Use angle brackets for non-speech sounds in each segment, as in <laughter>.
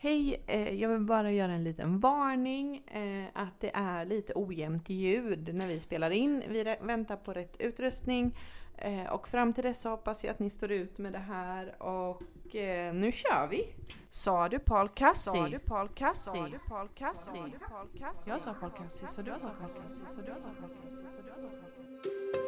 Hej, eh, jag vill bara göra en liten varning eh, att det är lite ojämnt ljud när vi spelar in. Vi väntar på rätt utrustning eh, och fram till dess så hoppas jag att ni står ut med det här och nu kör vi! Sa du Paul Cassi? Sa du Paul Cassi? Sa du Paul Cassi? Jag sa Paul Cassi, så du sa Paul Cassi, så du sa Paul Cassi, så du sa Paul Cassi.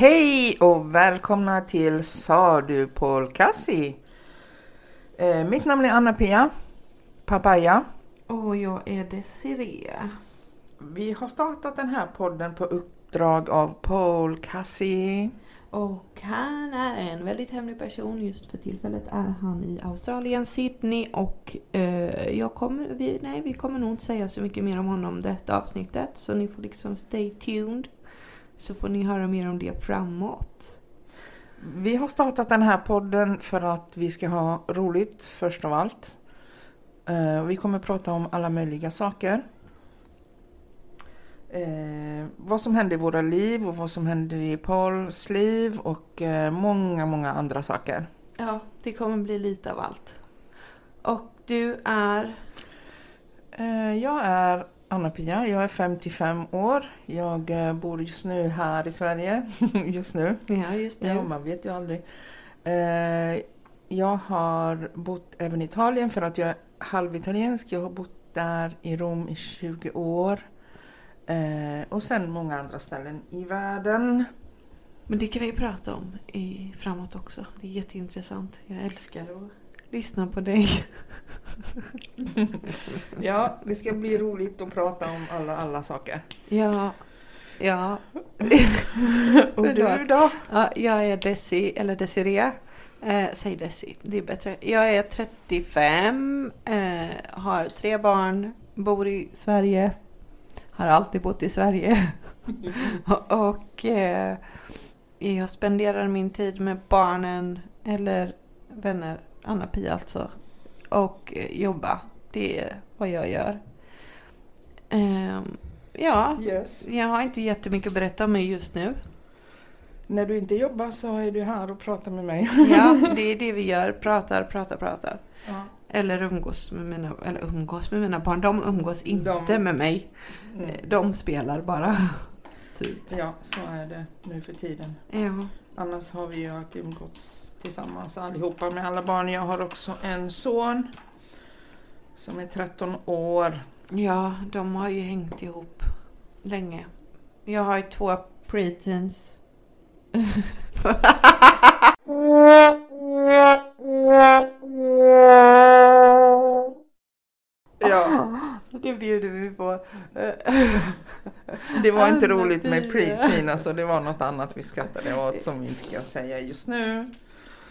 Hej och välkomna till Sa du Paul Cassi. Eh, mitt namn är Anna-Pia Papaya. Och jag är Desiree. Vi har startat den här podden på uppdrag av Paul Cassi. Och han är en väldigt hemlig person. Just för tillfället är han i Australien, Sydney och eh, jag kommer, vi, nej, vi kommer nog inte säga så mycket mer om honom detta avsnittet. Så ni får liksom stay tuned. Så får ni höra mer om det framåt. Vi har startat den här podden för att vi ska ha roligt först av allt. Eh, vi kommer prata om alla möjliga saker. Eh, vad som händer i våra liv och vad som händer i Pauls liv och eh, många, många andra saker. Ja, det kommer bli lite av allt. Och du är? Eh, jag är Anna-Pia, jag är 55 år. Jag eh, bor just nu här i Sverige. <laughs> just nu. Ja, just Ja, man vet ju aldrig. Eh, jag har bott även i Italien för att jag är halvitaliensk. Jag har bott där i Rom i 20 år. Eh, och sen många andra ställen i världen. Men det kan vi prata om i, framåt också. Det är jätteintressant. Jag älskar att lyssna på dig. <laughs> Ja, det ska bli roligt att prata om alla, alla saker. Ja, ja. <laughs> Och du då? ja jag är Desi, eller Desiree. Eh, säg Desi, det är bättre. Jag är 35, eh, har tre barn, bor i Sverige. Har alltid bott i Sverige. och <laughs> och eh, jag spenderar min tid med barnen, eller vänner, Anna-Pia alltså. Och eh, jobba. Det är vad jag gör. Ehm, ja, Yes. jag har inte jättemycket att berätta om mig just nu. När du inte jobbar så är du här och pratar med mig. <laughs> Ja, <laughs> det är det vi gör. Pratar, pratar, pratar. Ja. Eller umgås med mina, eller umgås med mina barn. De umgås inte De- med mig. Mm. De spelar bara. <laughs> Typ. ja, så är det nu för tiden. Ja. Annars har vi ju alltid umgåtts tillsammans allihopa med alla barn. Jag har också en son som är 13 år. ja, de har ju hängt ihop länge. Jag har ju två preteens. <laughs> Ja, <laughs> Det bjuder vi på. det var inte roligt med preteen, alltså det var något annat vi skrattade åt som vi inte kan säga just nu.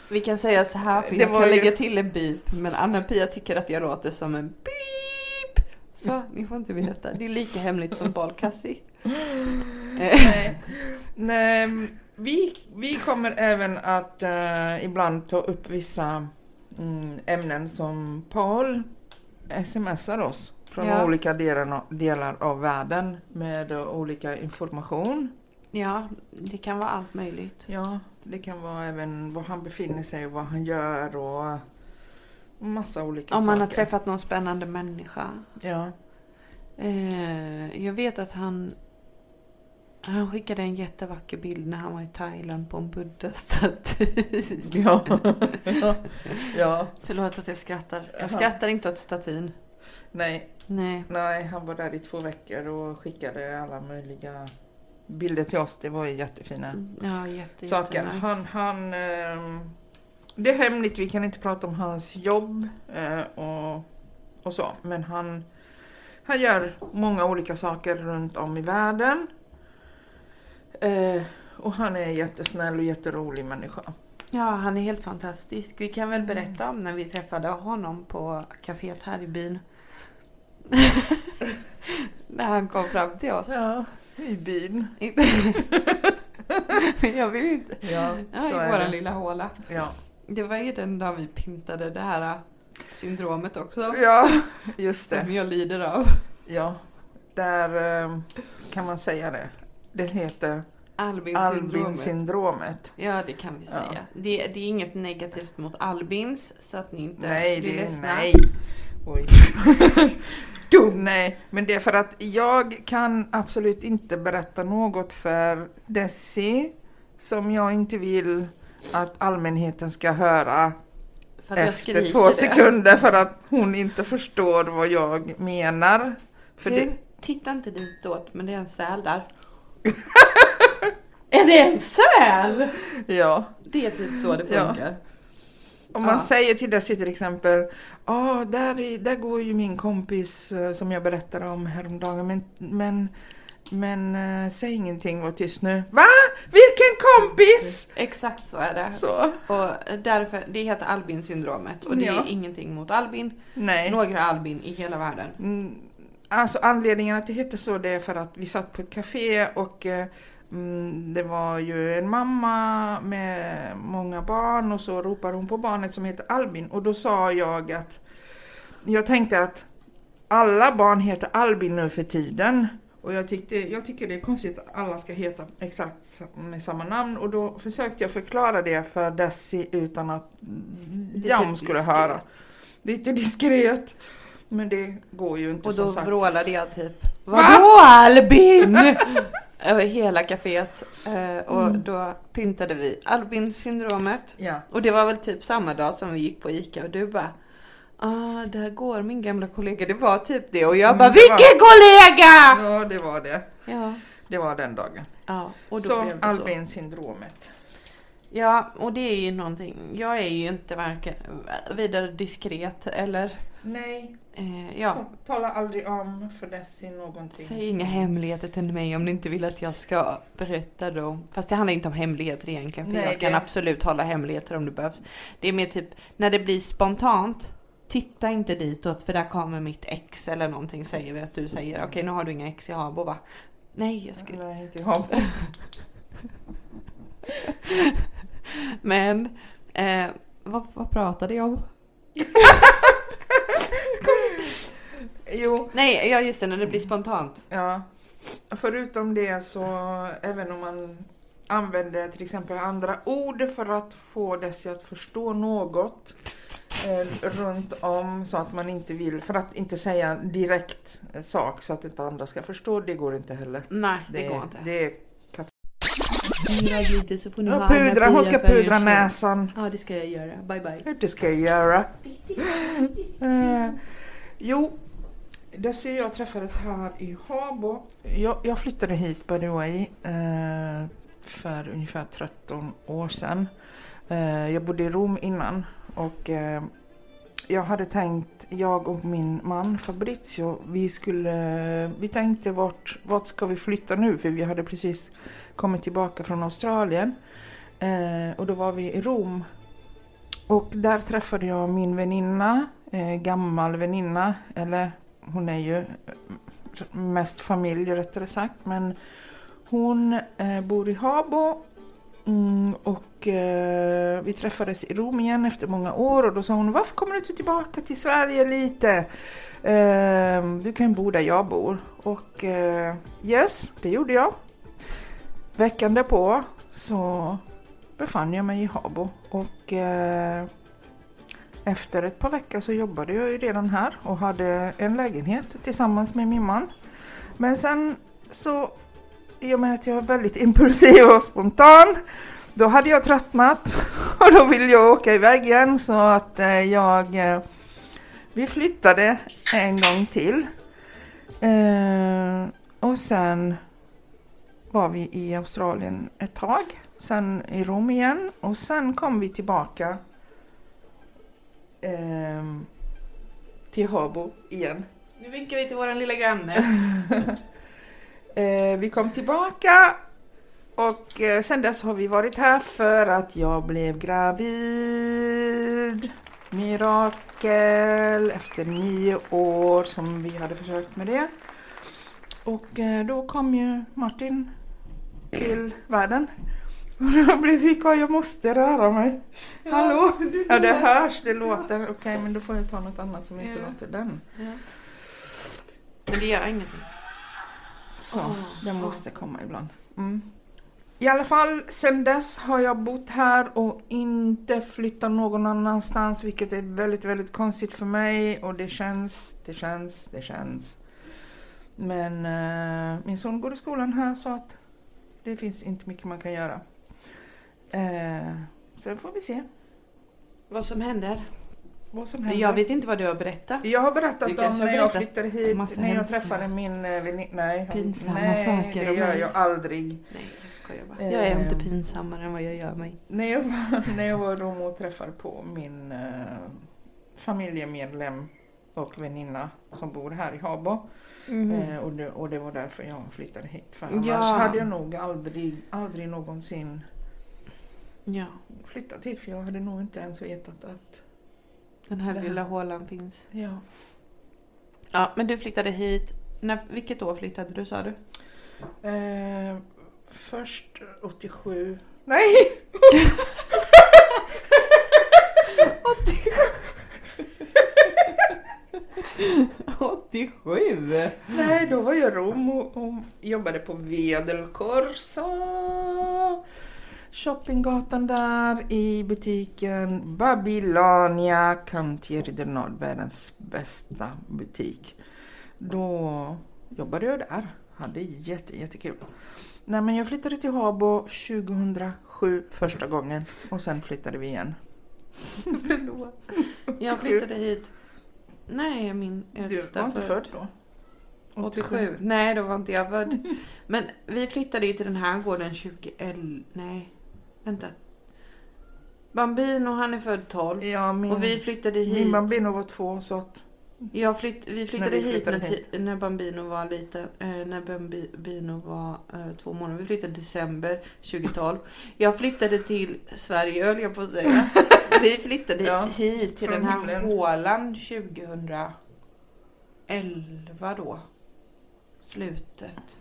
Vi kan säga så här, för Det jag kan ju- lägga till en beep. Men Anna-Pia tycker att jag låter som en beep. Så, ni får inte veta. Det är lika hemligt som balkassi. <laughs> Nej. Nej, vi, vi kommer även att eh, ibland ta upp vissa mm, ämnen som Paul smsar oss från Ja. olika delar, delar av världen med eh, olika information. Ja, det kan vara allt möjligt. Ja, det kan vara även var han befinner sig och vad han gör och massa olika Om saker. man har träffat någon spännande människa. Ja, Eh, jag vet att han han skickade en jättevacker bild när han var i Thailand på en buddha-staty. ja. ja. ja. Förlåt att jag skrattar. Jag skrattar inte åt statyn. Nej, Nej. nej, han var där i två veckor och skickade alla möjliga bilder till oss. Det var ju jättefina Ja, jätte, saker. jättenice. Han, han, ehm, det är hemligt, vi kan inte prata om hans jobb eh, och, och så. Men han, han gör många olika saker runt om i världen. Eh, och han är en jättesnäll och jätterolig människa. Ja, han är helt fantastisk. Vi kan väl berätta om när vi träffade honom på kaféet här i byn. <laughs> När han kom fram till oss. Ja, i byn. <laughs> jag vill inte. Ja, Ja, i det. lilla håla. Ja. Det var ju den dagen vi pyntade det här äh, syndromet också. ja, just Som det. jag lider av. Ja, där eh, kan man säga det. Det heter Albin-syndromet. Ja, det kan vi Ja. säga. Det, det är inget negativt mot albins, så att ni inte Nej, blir det är ledsna. nej. <laughs> Oj. <laughs> Nej, men det är för att jag kan absolut inte berätta något för Desi som jag inte vill att allmänheten ska höra efter två det. sekunder för att hon inte förstår vad jag menar. För Du, det, titta inte ditåt, men det är en säl där. <laughs> är det en säl? ja. Det är typ så det Ja. Om man Ja. säger till Desi till exempel, ja där, är- där går ju min kompis eh, som jag berättade om häromdagen, men, men, men eh, säg ingenting, var tyst nu. Va? Vilken kompis? Exakt så är det. Så. Och därför, det heter Albin-syndromet och det Ja. är ingenting mot Albin. Nej. Några Albin i hela världen. Mm, Alltså anledningen att det heter så det är för att vi satt på ett café och eh, mm, det var ju en mamma med många barn och så ropade hon på barnet som heter Albin och då sa jag att jag tänkte att alla barn heter Albin nu för tiden och jag, tyckte, jag tycker det är konstigt att alla ska heta exakt med samma namn och då försökte jag förklara det för Desi utan att de skulle diskret. höra. Lite diskret. Men det går ju inte Och då som sagt. vrålade jag typ Vadå Albin? <laughs> Över hela kaféet. Eh, och Mm. då pyntade vi Albin-syndromet. Ja. Och det var väl typ samma dag som vi gick på Ica och du bara Ah, där går min gamla kollega. Det var typ det. Och jag Mm, bara, det vilken kollega! ja, det var det. Ja, Det var den dagen. ja och då Så blev det så. Albin-syndromet. Ja, och det är ju någonting. Jag är ju inte varken vidare diskret eller Nej, eh, ja. ta- tala aldrig om för Desi någonting. Säg inga hemligheter till mig om ni inte vill att jag ska berätta dem. Fast det handlar inte om hemligheter egentligen. För Nej, jag kan det- absolut hålla hemligheter om det behövs. Det är mer typ när det blir spontant. Titta inte ditåt för där kommer mitt ex eller någonting säger vi att du säger. Okej nu har du inga ex i Habo va? Nej jag skulle... Nej, inte jag. <laughs> Men eh, vad, vad pratade jag om? <laughs> <laughs> Jo, Nej ja just det när det blir spontant. ja. Förutom det så även om man använder till exempel andra ord för att få Desi att förstå något eh, runt om så att man inte vill, för att inte säga direkt sak så att inte andra ska förstå, det går inte heller. Nej det, går inte. Det lite så får ni ha pudra, hon ska pudra näsan. Ja det ska jag göra. Bye bye. Det ska jag göra. Eh, jo, Desi och jag träffades här i Habo. Jag, jag flyttade hit by the way eh, för ungefär 13 år sedan. Eh, jag bodde i Rom innan och eh, jag hade tänkt, jag och min man Fabrizio, vi skulle, vi tänkte vart, vart ska vi flytta nu? För vi hade precis kommit tillbaka från Australien. Eh, och då var vi i Rom. Och där träffade jag min väninna, eh, gammal väninna, eller hon är ju eh, mest familj rättare sagt, men hon eh, bor i Habo mm, och eh, vi träffades i Rom igen efter många år och då sa hon varför kommer du inte tillbaka till Sverige lite? Eh, du kan bo där jag bor. Och eh, yes, det gjorde jag. Veckan därpå så befann jag mig i Habo och eh, efter ett par veckor så jobbade jag ju redan här och hade en lägenhet tillsammans med min man. Men sen så, i och med att jag är väldigt impulsiv och spontan, då hade jag tröttnat <laughs> och då ville jag åka iväg igen så att eh, jag, eh, vi flyttade en gång till. Eh, och sen var vi i Australien ett tag, sen i Rom igen och sen kom vi tillbaka till Habo igen. Nu vinkar vi till våran lilla granne. <laughs> Eh, vi kom tillbaka och eh, sen dess har vi varit här för att jag blev gravid. mirakel efter nio år som vi hade försökt med det. Och eh, då kom ju Martin till världen. <laughs> Och då blev vi jag måste röra mig. Hallå? Ja det hörs, det låter. Okej men då får jag ta något annat som inte Ja. låter den. Ja. Men det gör ingenting. Så, Åh, den måste komma ibland. Mm. I alla fall, sen dess har jag bott här och inte flyttat någon annanstans, vilket är väldigt, väldigt konstigt för mig och det känns, det känns, det känns. Men eh, min son går i skolan här så att det finns inte mycket man kan göra. Eh, sen får vi se Vad som händer. Vad som händer. Jag vet inte vad du har berättat. Jag har Du berättat kanske om när jag flyttade hit, när jag träffade min eh, väninna. Nej, Pinsamma nej, saker det gör jag aldrig. Nej, jag skojar bara. Jag är Eh. inte pinsammare än vad jag gör mig. När jag var, <laughs> när jag var Rom och träffade på min eh, familjemedlem och väninna som bor här i Habo. Eh, och, det, och det var därför jag flyttade hit. För annars Ja. hade jag nog aldrig, aldrig någonsin Ja, flyttat hit för jag hade nog inte ens vetat att... den här Det här. lilla hålan finns. Ja. Ja, men du flyttade hit. När, vilket år flyttade du sa du? Eh, först 87. Nej! <laughs> 87? Nej, då var jag i Rom och, och jobbade på Via del Corso. Shoppinggatan där i butiken Babylonia Cantieri del Nord, världens bästa butik. Då jobbade jag där. Hade jätte, jättekul. Nej, men jag flyttade till Habo 2007 första gången och sen flyttade vi igen. <laughs> Förlåt. Jag flyttade hit. Nej, min Du äldsta var inte född då? 87. Nej, då var inte jag född. Men vi flyttade ju till den här gården 2011. Nej, vänta. Bambino, han är född 12. Ja, min, Och vi flyttade hit. min bambino var två så att Jag flytt, vi flyttade, När vi flyttade hit, hit. när, Bambino var liten. Eh, när Bambino var eh, två månader. Vi flyttade december 2012. Jag flyttade till Sverige höll jag på att säga. <laughs> Vi flyttade Ja, hit till den här himlen. hålan 2011 då. Slutet.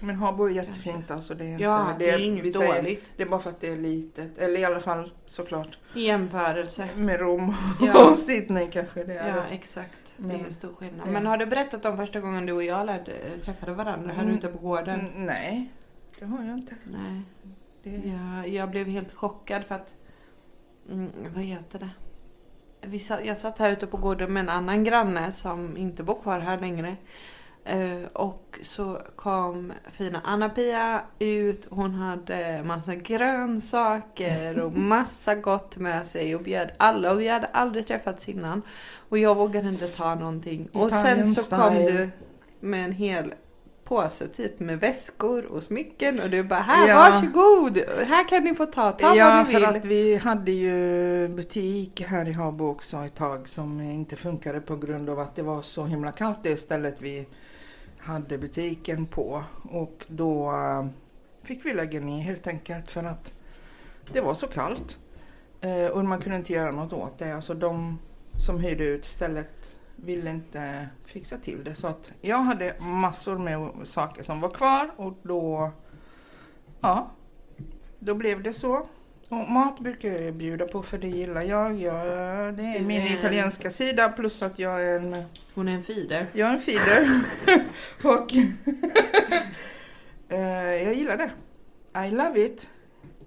Men Habo är jättefint alltså. Det är, inte, Ja, det är inget säger- dåligt. Det är bara för att det är litet. Eller i alla fall såklart I jämförelse. med Rom Ja. <laughs> och Sydney kanske det är. Ja, exakt. Det är stor skillnad. det- Men har du berättat om första gången du och jag lärde, träffade varandra här Mm. ute på gården? Mm, nej, det har jag inte. Nej. Det, Jag, jag blev helt chockad för att... Mm, vad heter det? Vi satt, jag satt här ute på gården med en annan granne som inte bor kvar här längre. Eh, och så kom fina Anna-Pia ut. Hon hade massa grönsaker och <laughs> massa gott med sig och bjöd alla. Och vi hade aldrig träffats innan. Och jag vågade inte ta någonting. Och sen så kom du med en hel påse typ med väskor och smycken och du bara här Ja. varsågod, här kan ni få ta, ta ja, vad ni för vill. att vi hade ju butik här i Habo också ett tag som inte funkade på grund av att det var så himla kallt det stället vi hade butiken på. Och då eh, fick vi lägga ner helt enkelt för att det var så kallt. Eh, och man kunde inte göra något åt det. Alltså de som hyrde ut stället ville inte fixa till det. Så att jag hade massor med saker som var kvar och då, ja, då blev det så. Och mat brukar jag bjuda på för det gillar jag. jag det är min är en- italienska sida plus att jag är en, Hon är en feeder. jag är en feeder. <laughs> och <laughs> eh, jag gillar det. I love it.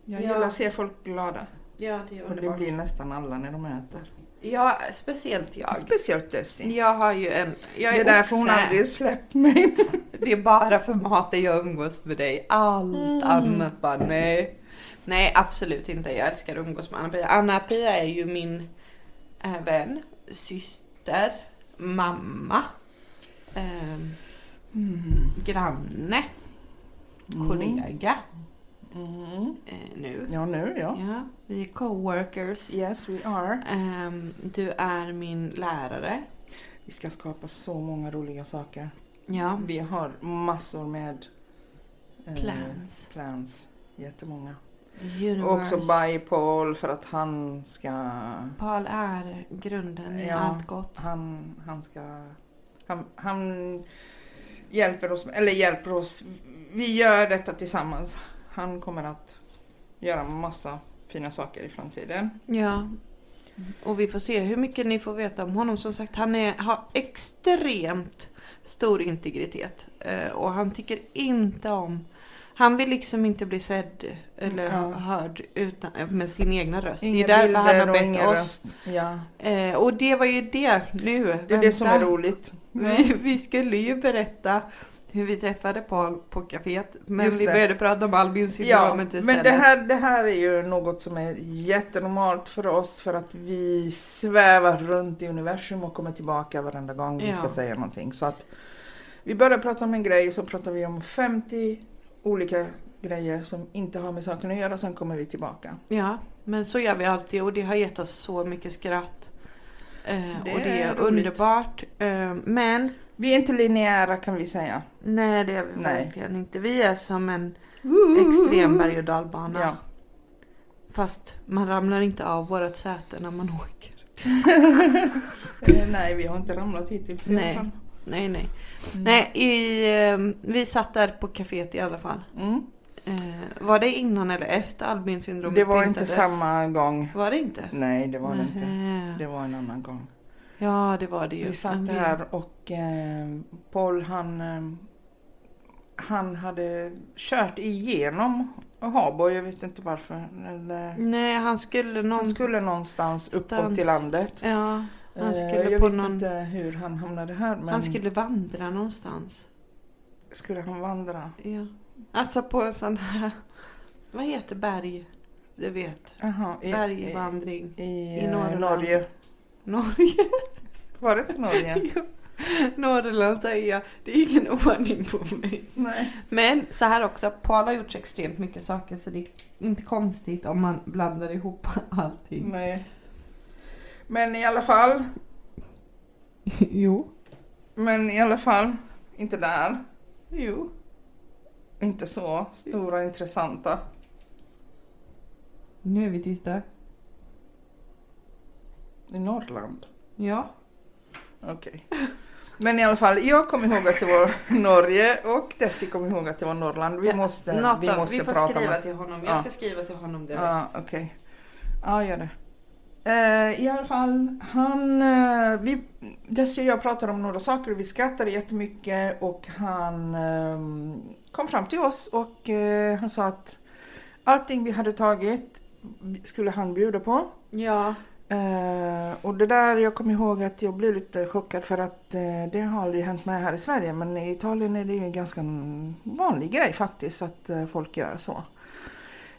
Jag Ja. gillar att se folk glada. Ja, det är Och det blir nästan alla när de äter. Ja, speciellt jag. Speciellt Desi. Jag har ju en... Jag Det är är därför hon aldrig släppt mig. <laughs> Det är bara för maten jag umgås med dig. Allt Mm. annat bara nej. Nej, absolut inte. Jag älskar att umgås med Anna-Pia. Anna-Pia är ju min äh, vän, syster, mamma, ehm, granne, kollega Mm. eh, nu. Ja, nu ja. Ja, vi är coworkers. Yes, we are. Ehm, du är min lärare. Vi ska skapa så många roliga saker. Ja. Vi har massor med eh, Plans. plans. Jättemånga. Universe. också by Paul för att han ska... Paul är grunden i Ja. allt gott. Han, han ska... Han, han hjälper oss, eller hjälper oss. Vi gör detta tillsammans. Han kommer att göra massa fina saker i framtiden. Ja. Och vi får se hur mycket ni får veta om honom. Som sagt, han är, har extremt stor integritet. Eh, och han tycker inte om... Han vill liksom inte bli sedd eller Ja. hörd utan, med sin egna röst. Inga det är därför han har och bett ingen oss. Ja, Eh, och det var ju det nu. det är det som är roligt. Vi, <laughs> vi skulle ju berätta hur vi träffade Paul på kaféet. Men Just vi det. började prata om Albins Ja, syndromet men istället. det här, det här är ju något som är jättenormalt för oss för att vi svävar runt i universum och kommer tillbaka varenda gång vi Ja. ska säga någonting. Så att vi börjar prata om en grej så pratar vi om 50 olika grejer som inte har med saken att göra, sen kommer vi tillbaka. Ja, men så gör vi alltid och det har gett oss så mycket skratt. Eh, Det och det är är underbart. Eh, men Vi är inte linjära kan vi säga. nej, det är vi Nej. verkligen inte. Vi är som en extrem berg och dalbana. Ja. Fast man ramlar inte av vårat säte när man åker. <laughs> Eh, nej, vi har inte ramlat hittills i alla fall. Nej, nej. Mm. Nej, i, eh, vi satt där på kaféet i alla fall. Mm. Eh, var det innan eller efter Albins syndrom Det var inte samma gång. Var det inte? Nej, det var det inte. Det var en annan gång. Ja, det var det ju. Vi satt där och eh, Paul han, eh, han hade kört igenom Habo, jag vet inte varför. Eller, Nej, han skulle någon... han skulle någonstans uppåt Stans. till landet. Ja, han Eh, skulle jag på vet någon... inte hur han hamnade här men Han skulle vandra någonstans. skulle han vandra? Ja. Alltså på en sån här... Vad heter berg? Du vet. Jaha, i, Bergvandring. i, i, i eh. Norge. Norge. <laughs> Var det inte Norge? <laughs> Jo. Norrland säger jag. Det är ingen ordning på mig. Nej. Men så här också. Paul har gjort så extremt mycket saker så det är inte konstigt om man blandar ihop <laughs> allting. Nej. Men i alla fall, <laughs> jo. men i alla fall, inte där. Jo. Inte så stora intressanta. Nu är vi tysta. I Norrland. Ja. Okej. Men i alla fall, jag kommer ihåg att det var <laughs> Norge och Desi kommer ihåg att det var Norrland. Vi måste, Något vi måste vi får prata skriva med... till honom. Ja. Jag ska skriva till honom direkt. Ja, okej. Ja, gör det. Eh, I alla fall, han... Eh, vi, Desi och jag pratade om några saker och vi skrattade jättemycket och han ehm, kom fram till oss och eh, han sa att allting vi hade tagit skulle han bjuda på. Ja. Och det där, jag kommer ihåg att jag blev lite chockad för att det har aldrig hänt mig här i Sverige men i Italien är det ju en ganska vanlig grej faktiskt att folk gör så.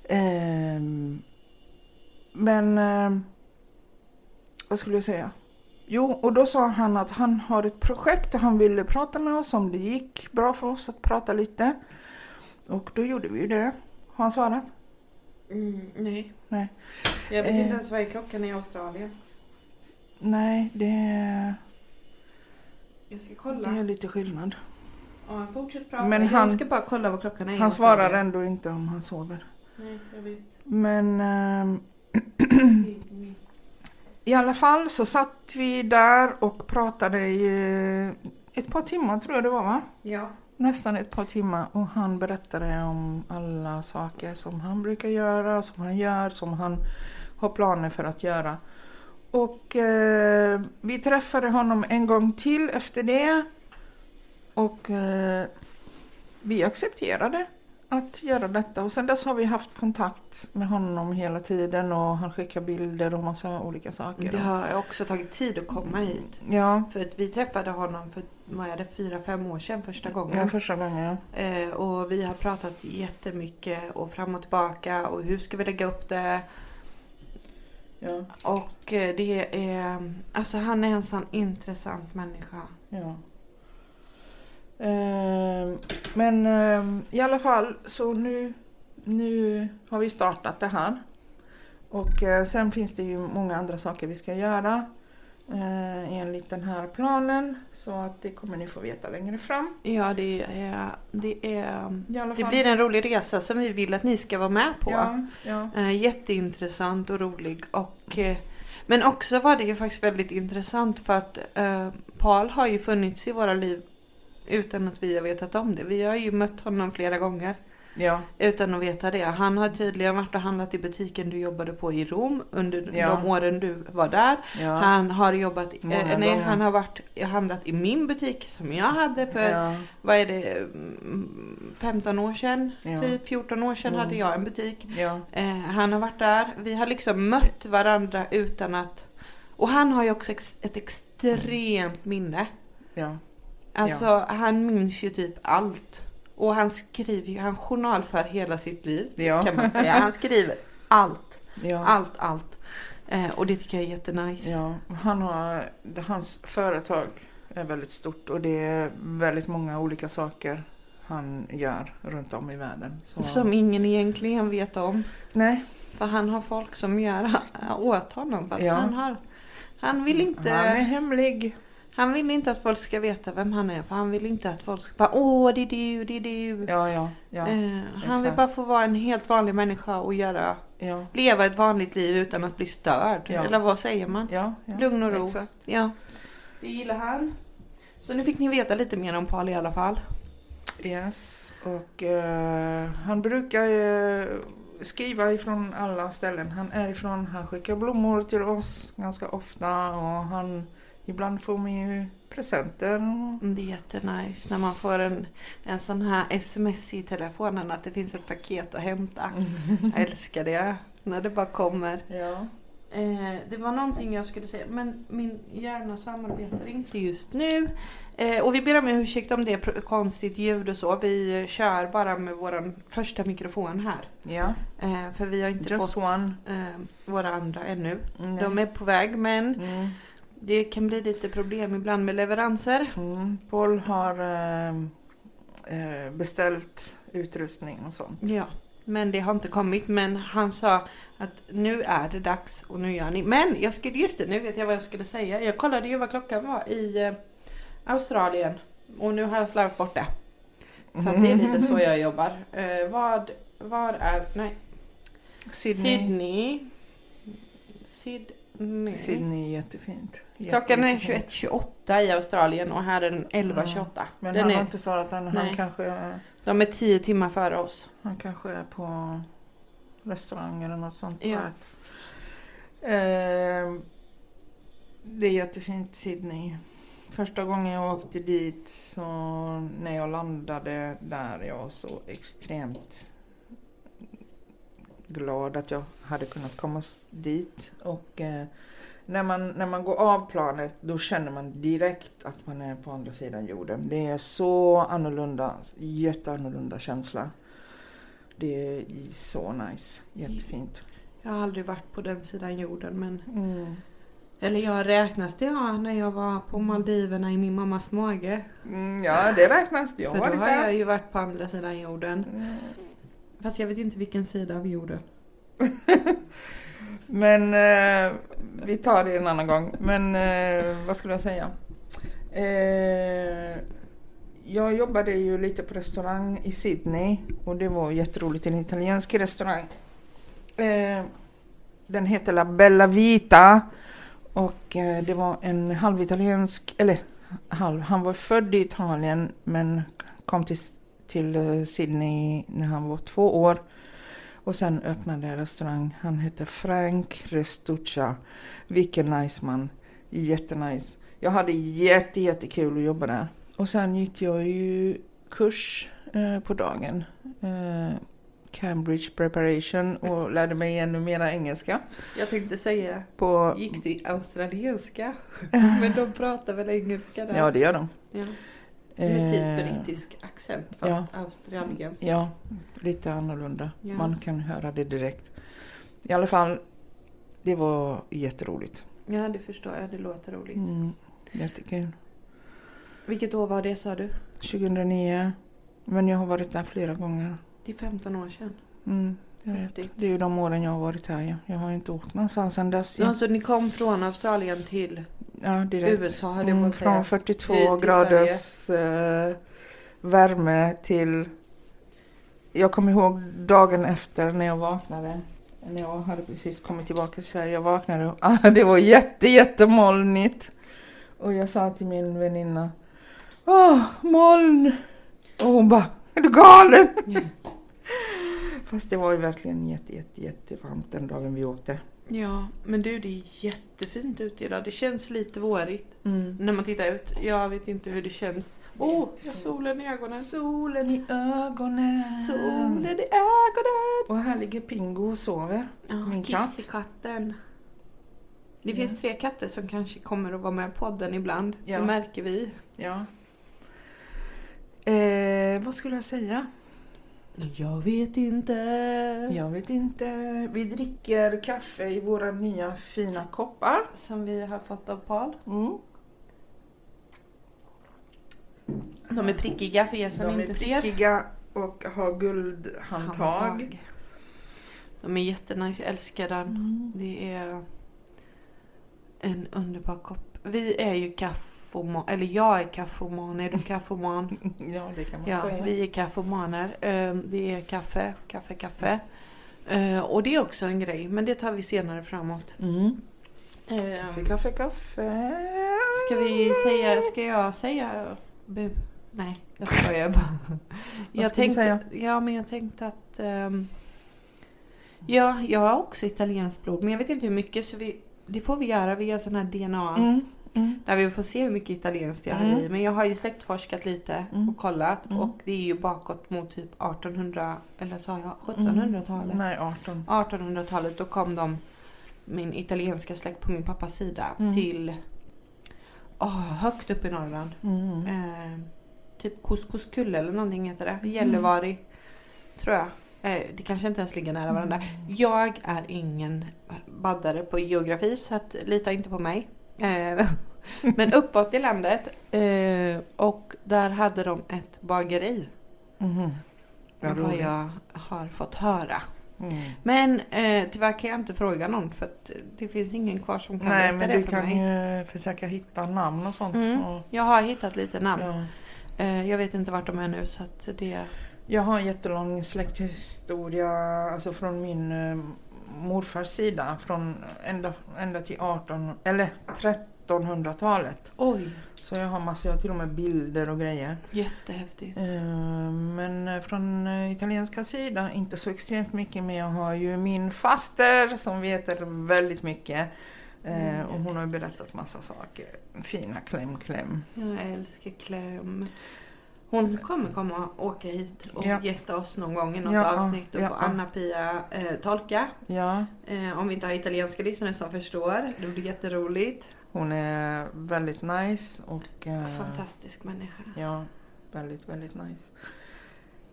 Ehm, men ehm, vad skulle jag säga? Jo, och då sa han att han har ett projekt och han ville prata med oss om det gick bra för oss att prata lite. Och då gjorde vi ju det. Har han svarat? Mm, nej. Nej. Jag vet Eh. inte ens vad är klockan i Australien. Nej, det, Jag ska det kolla. är lite skillnad. Ja, fortsätt prata. Men jag han- ska bara kolla vad klockan är Han svarar ändå inte om han sover. Nej, jag vet. Men ehm, <clears throat> i alla fall så satt vi där och pratade i eh, ett par timmar tror jag det var va? Ja. Nästan ett par timmar och han berättade om alla saker som han brukar göra, som han gör, som han har planer för att göra. Och eh, vi träffade honom en gång till efter det och eh, vi accepterade att göra detta och sen dess har vi haft kontakt med honom hela tiden och han skickar bilder och massa olika saker. Det har också tagit tid att komma hit. Ja, För att vi träffade honom för vad är det, fyra, fem år sedan första gången. ja, första gången ja. Eh, och vi har pratat jättemycket och fram och tillbaka och hur ska vi lägga upp det? ja. Och eh, det är, alltså han är en sån intressant människa. Ja. Ehm, men ehm, i alla fall så nu, nu har vi startat det här. Och eh, sen finns det ju många andra saker vi ska göra. eh, enligt den här planen. Så att det kommer ni få veta längre fram. Ja, det är, det är... Det blir en rolig resa som vi vill att ni ska vara med på. Ja, ja. Eh, jätteintressant och rolig. Och, men också var det ju faktiskt väldigt intressant för att eh, Paul har ju funnits i våra liv utan att vi har vetat om det. Vi har ju mött honom flera gånger ja. utan att veta det. Han har tydligen varit och handlat i butiken du jobbade på i Rom under Ja. de åren du var där. ja. Han har jobbat, eh, nej, gånger. han har varit, handlat i min butik som jag hade för vad är det, mm, 15 år sedan, typ 14 år sedan Mm. hade jag en butik. Eh, han har varit där. Vi har liksom mött varandra utan att... Och han har ju också ex, ett extremt minne. Ja. Alltså han minns ju typ allt. Och han skriver ju, han journalför hela sitt liv Ja. kan man säga. <laughs> Han skriver allt, ja. allt, allt. Eh, och det tycker jag är jättenice. Ja, han har, hans företag är väldigt stort och det är väldigt många olika saker han gör runt om i världen. Så, Som ingen egentligen vet om. nej, För han har folk som gör åt honom. För att Ja. han, har, han vill inte... han är hemlig. Han vill inte att folk ska veta vem han är för han vill inte att folk ska bara åh det är du, det är du. Ja, ja, ja, eh, han vill bara få vara en helt vanlig människa och göra, ja, leva ett vanligt liv utan att bli störd. Ja. Eller vad säger man? ja, ja. Lugn och ro. Exakt. Ja. Det gillar han. Så nu fick ni veta lite mer om Paul i alla fall. Yes, och eh, han brukar eh, skriva ifrån alla ställen han är ifrån. Han skickar blommor till oss ganska ofta och han, ibland får man ju presenter. Mm, Det är jättenice när man får en, en sån här sms i telefonen att det finns ett paket att hämta. <laughs> Jag älskar det. När det bara kommer. Ja. Eh, det var någonting jag skulle säga, men min hjärna samarbetar inte just nu. Eh, och vi ber om ursäkt om det är konstigt ljud och så. Vi kör bara med vår första mikrofon här. Ja, Eh, för vi har inte just fått eh, våra andra ännu. Nej. De är på väg, men Mm. Det kan bli lite problem ibland med leveranser. Mm. Paul har eh, eh, beställt utrustning och sånt. Ja, men det har inte kommit. Men han sa att nu är det dags och nu gör ni. Men jag skulle, just det, nu vet jag vad jag skulle säga. Jag kollade ju vad klockan var i eh, Australien. Och nu har jag slarvat bort det. Så det är lite så jag jobbar. Eh, vad, var är, nej, Sydney. Sydney. Sydney. Sydney är jättefint. Klockan är Jättefint. 21.28 i Australien och här är den 11.28. Men Den han är, har inte svarat än. Han Nej. kanske, De är 10 timmar före oss. han kanske är på restaurang eller något sånt. Ja. Eh, det är jättefint Sydney. Första gången jag åkte dit så när jag landade där jag var så extremt glad att jag hade kunnat komma dit. Och eh, när, man, när man går av planet då känner man direkt att man är på andra sidan jorden. Det är så annorlunda, jätteannorlunda känsla. Det är så nice, jättefint. Jag har aldrig varit på den sidan jorden men Mm. Eller jag räknas det ja, när jag var på Maldiverna i min mammas mage. Mm, ja, det räknas. Jag För då har jag ju varit på andra sidan jorden. Mm. Fast jag vet inte vilken sida vi gjorde. <laughs> Men eh, vi tar det en annan gång. Men eh, vad skulle jag säga? Eh, jag jobbade ju lite på restaurang i Sydney och det var jätteroligt. En italiensk restaurang. Eh, den heter La Bella Vita och eh, det var en halvitaliensk, eller halv, han var född i Italien men kom till, till eh, Sydney när han var två år. Och sen öppnade jag restaurang. Han hette Frank Restuccia. Vilken nice man. Jättenice. Jag hade jätte, jättekul att jobba där. Och sen gick jag ju kurs eh, på dagen. Eh, Cambridge preparation och lärde mig ännu mera engelska. Jag tänkte säga, På, gick du i australienska? <laughs> Men de pratar väl engelska där? ja, det gör de. Ja. Med typ Eh, brittisk accent fast australiensk. Ja, lite annorlunda. Ja. Man kan höra det direkt. I alla fall, det var jätteroligt. Ja, det förstår jag. Det låter roligt. Mm, jättekul. Vilket år var det sa du? 2009. Men jag har varit där flera gånger. Det är 15 år sedan. Mm, jag vet. Det är ju de åren jag har varit här. Ja. Jag har inte åkt någonstans sedan dess. Ja. Ja. så ni kom från Australien till... Ja, direkt. USA jag Mm, säga. från 42 Hit till graders eh, värme till... Jag kommer ihåg dagen efter när jag vaknade. När jag hade precis kommit tillbaka till Sverige. Jag vaknade och ah, <laughs> det var jätte, jättemolnigt. Och jag sa till min väninna. Åh, moln! Och hon bara, är du galen? Ja. <laughs> Fast det var ju verkligen jätte, jätte, jättevarmt den dagen vi åkte. Ja, men du det är jättefint ute idag. Det känns lite vårigt Mm. när man tittar ut. Jag vet inte hur det känns. Åh, oh, jag solen i ögonen. Solen i ögonen. Solen i ögonen. Och här ligger Pingo och sover. Ja, Min katt. Kissekatten. Det finns tre katter som kanske kommer att vara med på podden ibland. Ja. Det märker vi. Ja. Eh, vad skulle jag säga? Jag vet inte. Jag vet inte. Vi dricker kaffe i våra nya fina koppar. Som vi har fått av Paul. Mm. De är prickiga för er som De är inte ser. prickiga och har guldhandtag. De är jättenice, jag älskar den. Mm. Det är en underbar kopp. Vi är ju kaffoman, eller jag är kaffoman, är du <laughs> kaffoman? Ja, det kan man Ja, säga. vi är kaffomaner. Eh, Det är kaffe, kaffe, kaffe. Eh, Och det är också en grej, men det tar vi senare framåt. Mm. Eh, Kaffe, kaffe, kaffe. Ska vi säga, ska jag säga bu? Nej, jag skojar bara. <laughs> Jag ska vi tänkte, säga? Ja, men jag tänkte att... ehm, ja, jag har också italienskt blod, men jag vet inte hur mycket så vi... Det får vi göra via sån här DNA. Mm. Mm. Där vi får se hur mycket italienskt jag har Mm. i. Men jag har ju släktforskat lite Mm. och kollat. Mm. Och det är ju bakåt mot typ 1800, eller sa jag 1700-talet? Nej, 18. 1800-talet, då kom de, min italienska släkt på min pappas sida, Mm. till åh, högt upp i Norrland. Mm. Eh, typ Couscouskulle eller någonting heter det. Mm. Gällivaari, tror jag. Eh, det kanske inte ens ligger nära varandra. Mm. Jag är ingen baddare på geografi så att, lita inte på mig. Eh, <laughs> men uppåt i landet eh, och där hade de ett bageri. Mhm. Vad Vad jag har fått höra. Mm. Men eh, tyvärr kan jag inte fråga någon för att det finns ingen kvar som kan Nej, berätta men det du för kan mig. ju försöka hitta namn och sånt. Mm. Och, Jag har hittat lite namn. ja. Eh, jag vet inte vart de är nu så att det... Jag har en jättelång släkthistoria alltså från min eh, morfars sida. Från ända, ända till 18, eller 1300-talet. Oj! Så jag har massor, jag har till och med bilder och grejer. Jättehäftigt. Eh, Men eh, från eh, italienska sidan inte så extremt mycket. Men jag har ju min faster som vet väldigt mycket. Mm. Och hon har ju berättat massa saker. Fina kläm, kläm. Jag älskar kläm. Hon kommer komma och åka hit och Ja. gästa oss någon gång i något Ja, avsnitt. Då ja, ja. Anna-Pia eh, tolka. Ja, Eh, om vi inte har italienska lyssnare som förstår. Det blir jätteroligt. hon är väldigt nice och... eh, Fantastisk människa. Ja, väldigt, väldigt nice.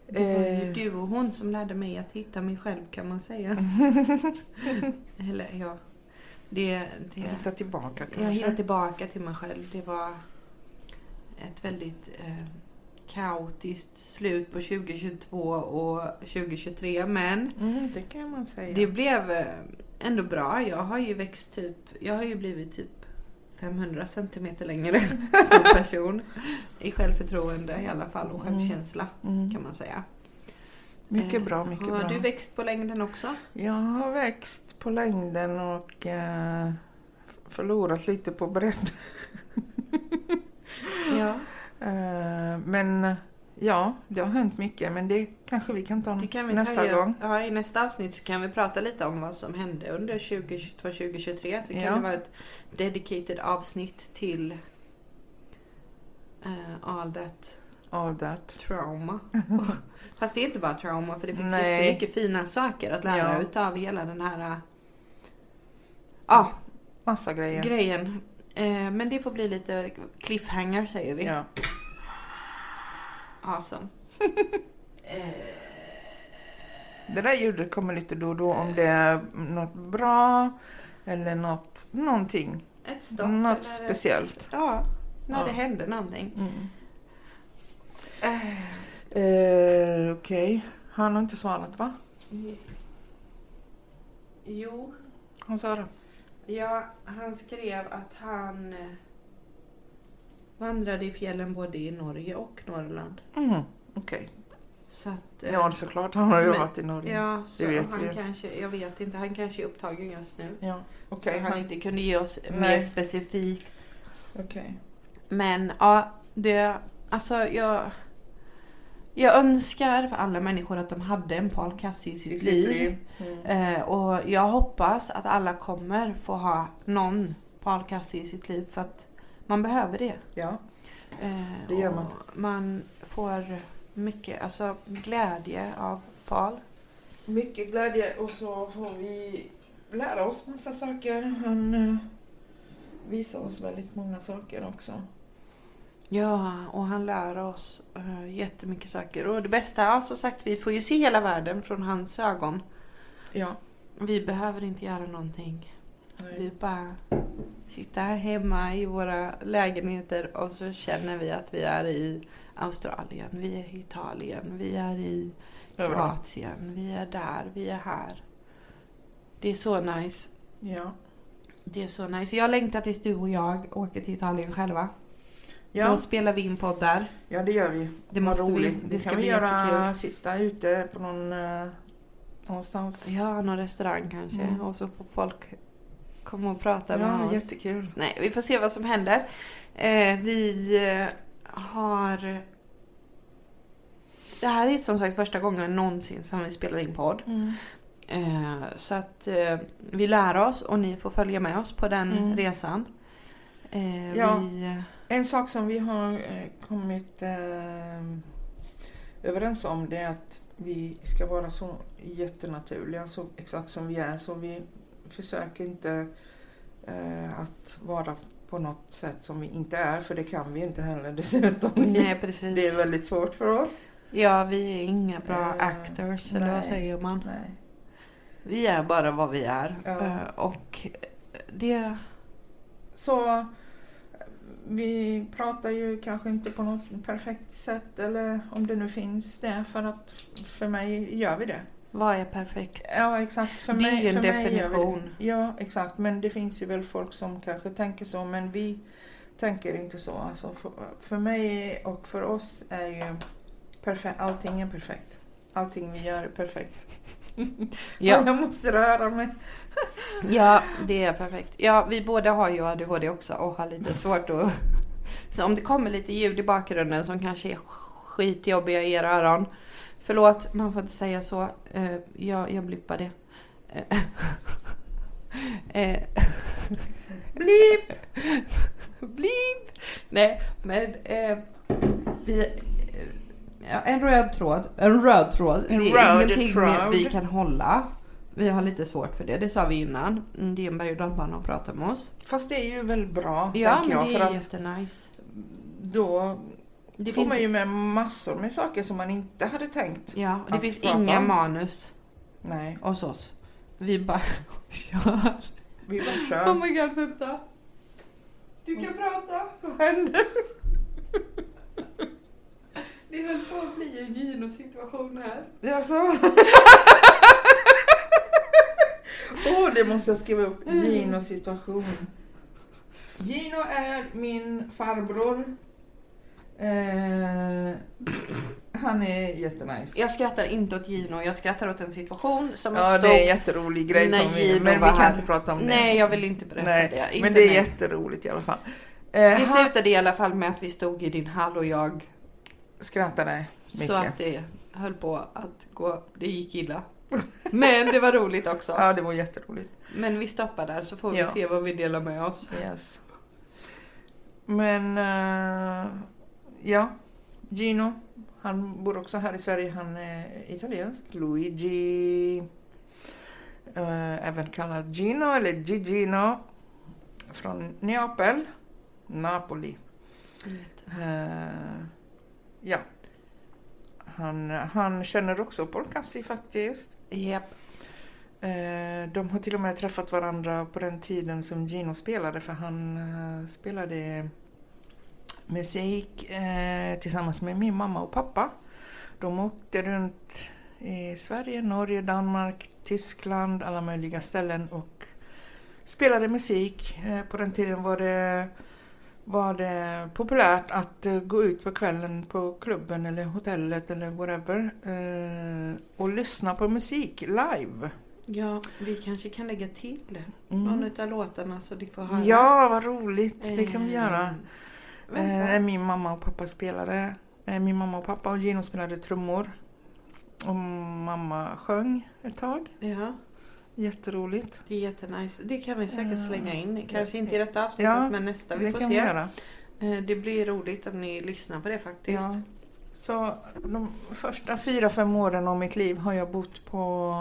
Det var ju Eh. du och hon som lärde mig att hitta mig själv kan man säga. <laughs> Eller ja. Det, det, Hitta tillbaka kanske. jag hittade tillbaka till mig själv. Det var ett väldigt eh, kaotiskt slut på 2022 och 2023. Men Mm, det kan man säga. det blev eh, ändå bra. Jag har ju växt typ, jag har ju blivit typ 500 centimeter längre <laughs> som person. I självförtroende i alla fall och Mm. självkänsla Mm. kan man säga. Mycket Eh, bra, mycket har bra. du växt på längden också? Jag har växt på längden och eh, förlorat lite på bredd. Ja. <laughs> Eh, men ja, det har hänt mycket. Men det kanske vi kan ta Det kan vi nästa ta gång. Ja, I nästa avsnitt så kan vi prata lite om vad som hände under 2022-2023. Så kan Ja. det vara ett dedicated avsnitt till eh, all that All that. trauma. <laughs> Fast det är inte bara trauma för det finns Nej. jättemycket fina saker att lära Ja. utav hela den här eh, ja, Massa grejer. grejen. Eh, men det får bli lite cliffhanger säger vi. Ja. Awesome. eh, Det där ljudet kommer lite då och då om det är något bra eller något, någonting. ett stopp. Något eller ett- speciellt. Ja, när Ja. det hände någonting. Mm. Eh, Okej. Han har inte svarat va? Jo. Han svarade. Ja, han skrev att han eh, vandrade i fjällen både i Norge och Norrland. Mm, Okej. Så att, eh, Ja, såklart. Han har ju men- varit i Norge. ja, så vet han vi. kanske, jag vet inte, han kanske är upptagen just nu. Ja, Så okej. han han- inte kunde ge oss mer Nej. specifikt. okej. Men ja, det, alltså jag, jag önskar för alla människor att de hade en Paul Cassie i sitt, I sitt liv. liv. Mm. Eh, och jag hoppas att alla kommer få ha någon Paul Cassie i sitt liv för att man behöver det. Ja. Eh, Det gör och man. Man får mycket alltså, glädje av Paul. Mycket glädje och så får vi lära oss massa saker. Han eh, visar oss väldigt många saker också. Ja, och han lär oss uh, jättemycket saker. Och det bästa, ja, som sagt, vi får ju se hela världen från hans ögon. Ja. Vi behöver inte göra någonting. Vi Nej. bara sitter här hemma i våra lägenheter och så känner vi att vi är i Australien, vi är i Italien, vi är i. Kroatien, vi är där, vi är här. Det är så nice. Ja. Det är så nice. Jag längtar tills du och jag åker till Italien själva. Då Ja. spelar vi in poddar. ja, det gör vi. Det måste vi. roligt. Det Det ska kan vi göra. jättekul. Sitta ute på någon eh, någonstans. Ja, någon restaurang kanske. Mm. Och så får folk komma och prata med Ja, oss. jättekul. Nej, vi får se vad som händer. Eh, vi eh, har... Det här är som sagt första gången någonsin som vi spelar in podd. Mm. Eh, så att eh, vi lär oss och ni får följa med oss på den Mm. resan. Eh, Ja. Vi, En sak som vi har eh, kommit eh, överens om det är att vi ska vara så jättenaturliga, så exakt som vi är. Så vi försöker inte eh, att vara på något sätt som vi inte är, för det kan vi inte heller dessutom. nej, <laughs> precis. Det är väldigt svårt för oss. Ja, vi är inga bra Eh, actors, eller vad nej. säger man? Nej. Vi är bara vad vi är. Ja. Eh, och det... Så vi pratar ju kanske inte på något perfekt sätt, eller om det nu finns det, för att för mig gör vi det. Vad är perfekt? Ja, exakt. För Det är mig, ju en definition. Ja, exakt. Men det finns ju väl folk som kanske tänker så, men vi tänker inte så. Alltså för, för mig och för oss är ju perfekt, allting är perfekt. Allting vi gör är perfekt. <laughs> Ja. <laughs> Jag måste röra mig. <laughs> Ja, det är perfekt. Ja, vi båda har ju ADHD också och har lite svårt att... Så om det kommer lite ljud i bakgrunden som kanske är skitjobbiga i era öron. Förlåt, man får inte säga så. Eh, jag, jag blippar det. Eh, eh, Blip! Blip! Nej, men eh, vi... Ja, en röd tråd. En röd tråd. En det är ingenting tråd. vi kan hålla. Vi har lite svårt för det, det sa vi innan. Mm, Det är en berg och dalbana att prata med oss. Fast det är ju väl bra, Ja, tänker men jag. det För är att jättenice. då Det får finns, man ju med massor med saker som man inte hade tänkt. ja, och det finns inga om. manus Nej, hos oss. Vi bara <laughs> kör. vi bara <laughs> Oh kör. my god, vänta. Du kan prata. Vad händer? <laughs> Det höll på att bli en Gino-situation här. Jaså? Åh, det måste jag skriva upp. Gino situation. Gino är min farbror. Eh, <clears throat> han är jättenice. Jag skrattar inte åt Gino, jag skrattar åt en situation som Ja, uppstod. det är en jätterolig grej som vi, Gino men vi var kan här. inte prata om det. Nej, jag vill inte berätta Nej, det. Inte Men det är nu. jätteroligt i alla fall. Eh, Det han slutade i alla fall med att vi stod i din hall och jag skrattade mycket. Så att det höll på att gå, det gick illa. <laughs> Men det var roligt också. Ja, det var jätteroligt. Men vi stoppar där så får vi Ja. se vad vi delar med oss. Yes. Men eh, ja, Gino, han bor också här i Sverige. Han är italiensk. Luigi, eh, även kallad Gino eller Gigino, från Neapel, Napoli. Eh, ja. Han, han känner också Paul Cassi faktiskt. Japp. Eh, de har till och med träffat varandra på den tiden som Gino spelade för han eh, spelade musik eh, tillsammans med min mamma och pappa. De åkte runt i Sverige, Norge, Danmark, Tyskland, alla möjliga ställen och spelade musik. Eh, På den tiden var det, var det populärt att eh, gå ut på kvällen på klubben eller hotellet eller whatever eh, och lyssna på musik live. Ja, vi kanske kan lägga till Mm. någon av låtarna så de får höra. Ja, vad roligt. Det kan vi Eh, göra. Vänta. Eh, min mamma och pappa spelade. Eh, min mamma och pappa och Gino spelade trummor. Och mamma sjöng ett tag. Ja, Jätteroligt. det är jättenice. Det kan vi säkert Ja. slänga in. Kanske inte i detta avsnittet Ja, men nästa. Vi det får kan se. vi göra. Eh, Det blir roligt om ni lyssnar på det faktiskt. Ja. Så de första fyra, fem åren av mitt liv har jag bott på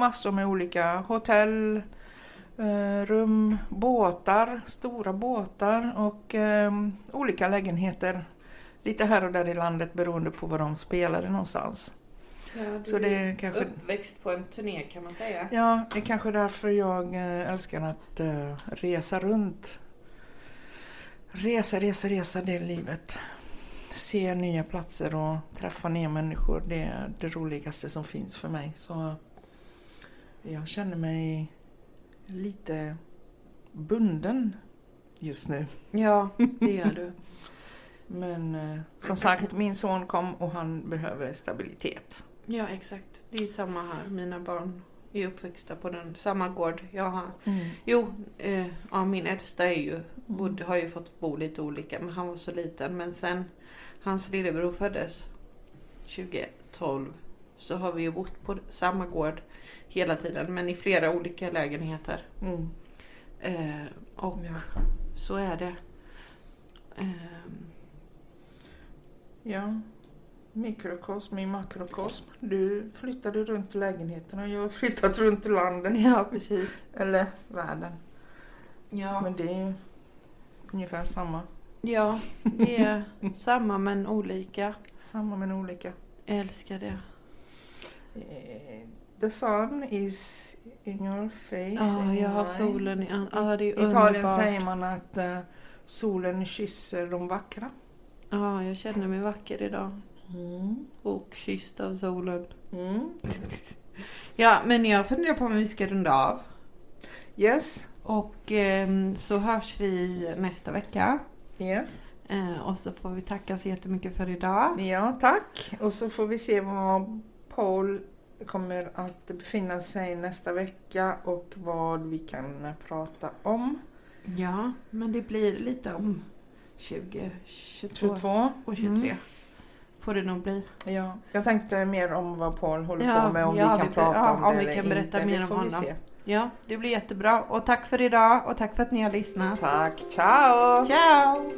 massor med olika hotell, eh, rum, båtar, stora båtar och eh, olika lägenheter. Lite här och där i landet beroende på var de spelade någonstans. Ja, du Så det är kanske... uppväxt på en turné kan man säga. Ja, det är kanske därför jag eh, älskar att eh, resa runt. Resa, resa, resa, det är livet. Se nya platser och träffa nya människor, det är det roligaste som finns för mig. Så jag känner mig lite bunden just nu. Ja, det gör du. <laughs> Men eh, som sagt, min son kom och han behöver stabilitet. Ja, exakt. Det är samma här. Mina barn är uppväxta på den samma gård jag har. Jo, eh, ja, min äldsta är ju, bodde, har ju fått bo lite olika, men han var så liten. Men sen hans lillebror föddes 2012 så har vi ju bott på samma gård hela tiden, men i flera olika lägenheter. Mm. Eh, och Ja. så är det. Ehm, Ja, mikrokosm i makrokosm. Du flyttade runt lägenheterna, jag har flyttat runt landet. ja, precis. Eller världen. Ja. Men det är ungefär samma. ja, det är <laughs> samma men olika. Samma men olika. Jag älskar det. Eh, The sun is in your face. Ja, in jag har solen i an- Ja, det är I Italien säger man att eh, solen kysser de vackra. Ja, jag känner mig vacker idag. Mm. Och kysst av solen. Mm. <laughs> Ja, men jag funderar på om vi ska runda av. Yes, Och ehm, så hörs vi nästa vecka. yes. Eh, och så får vi tacka så jättemycket för idag. Ja, tack. Och så får vi se var Paul kommer att befinna sig nästa vecka och vad vi kan prata om. Ja, men det blir lite om 20, 22 22. och 23. Mm. Får det nog bli. Ja, jag tänkte mer om vad Paul håller Ja, på med, om ja, vi kan vi- prata ja, om om det vi eller kan berätta inte. mer det om får vi honom. se. Ja, det blir jättebra. Och tack för idag och tack för att ni har lyssnat. Tack, ciao! Ciao!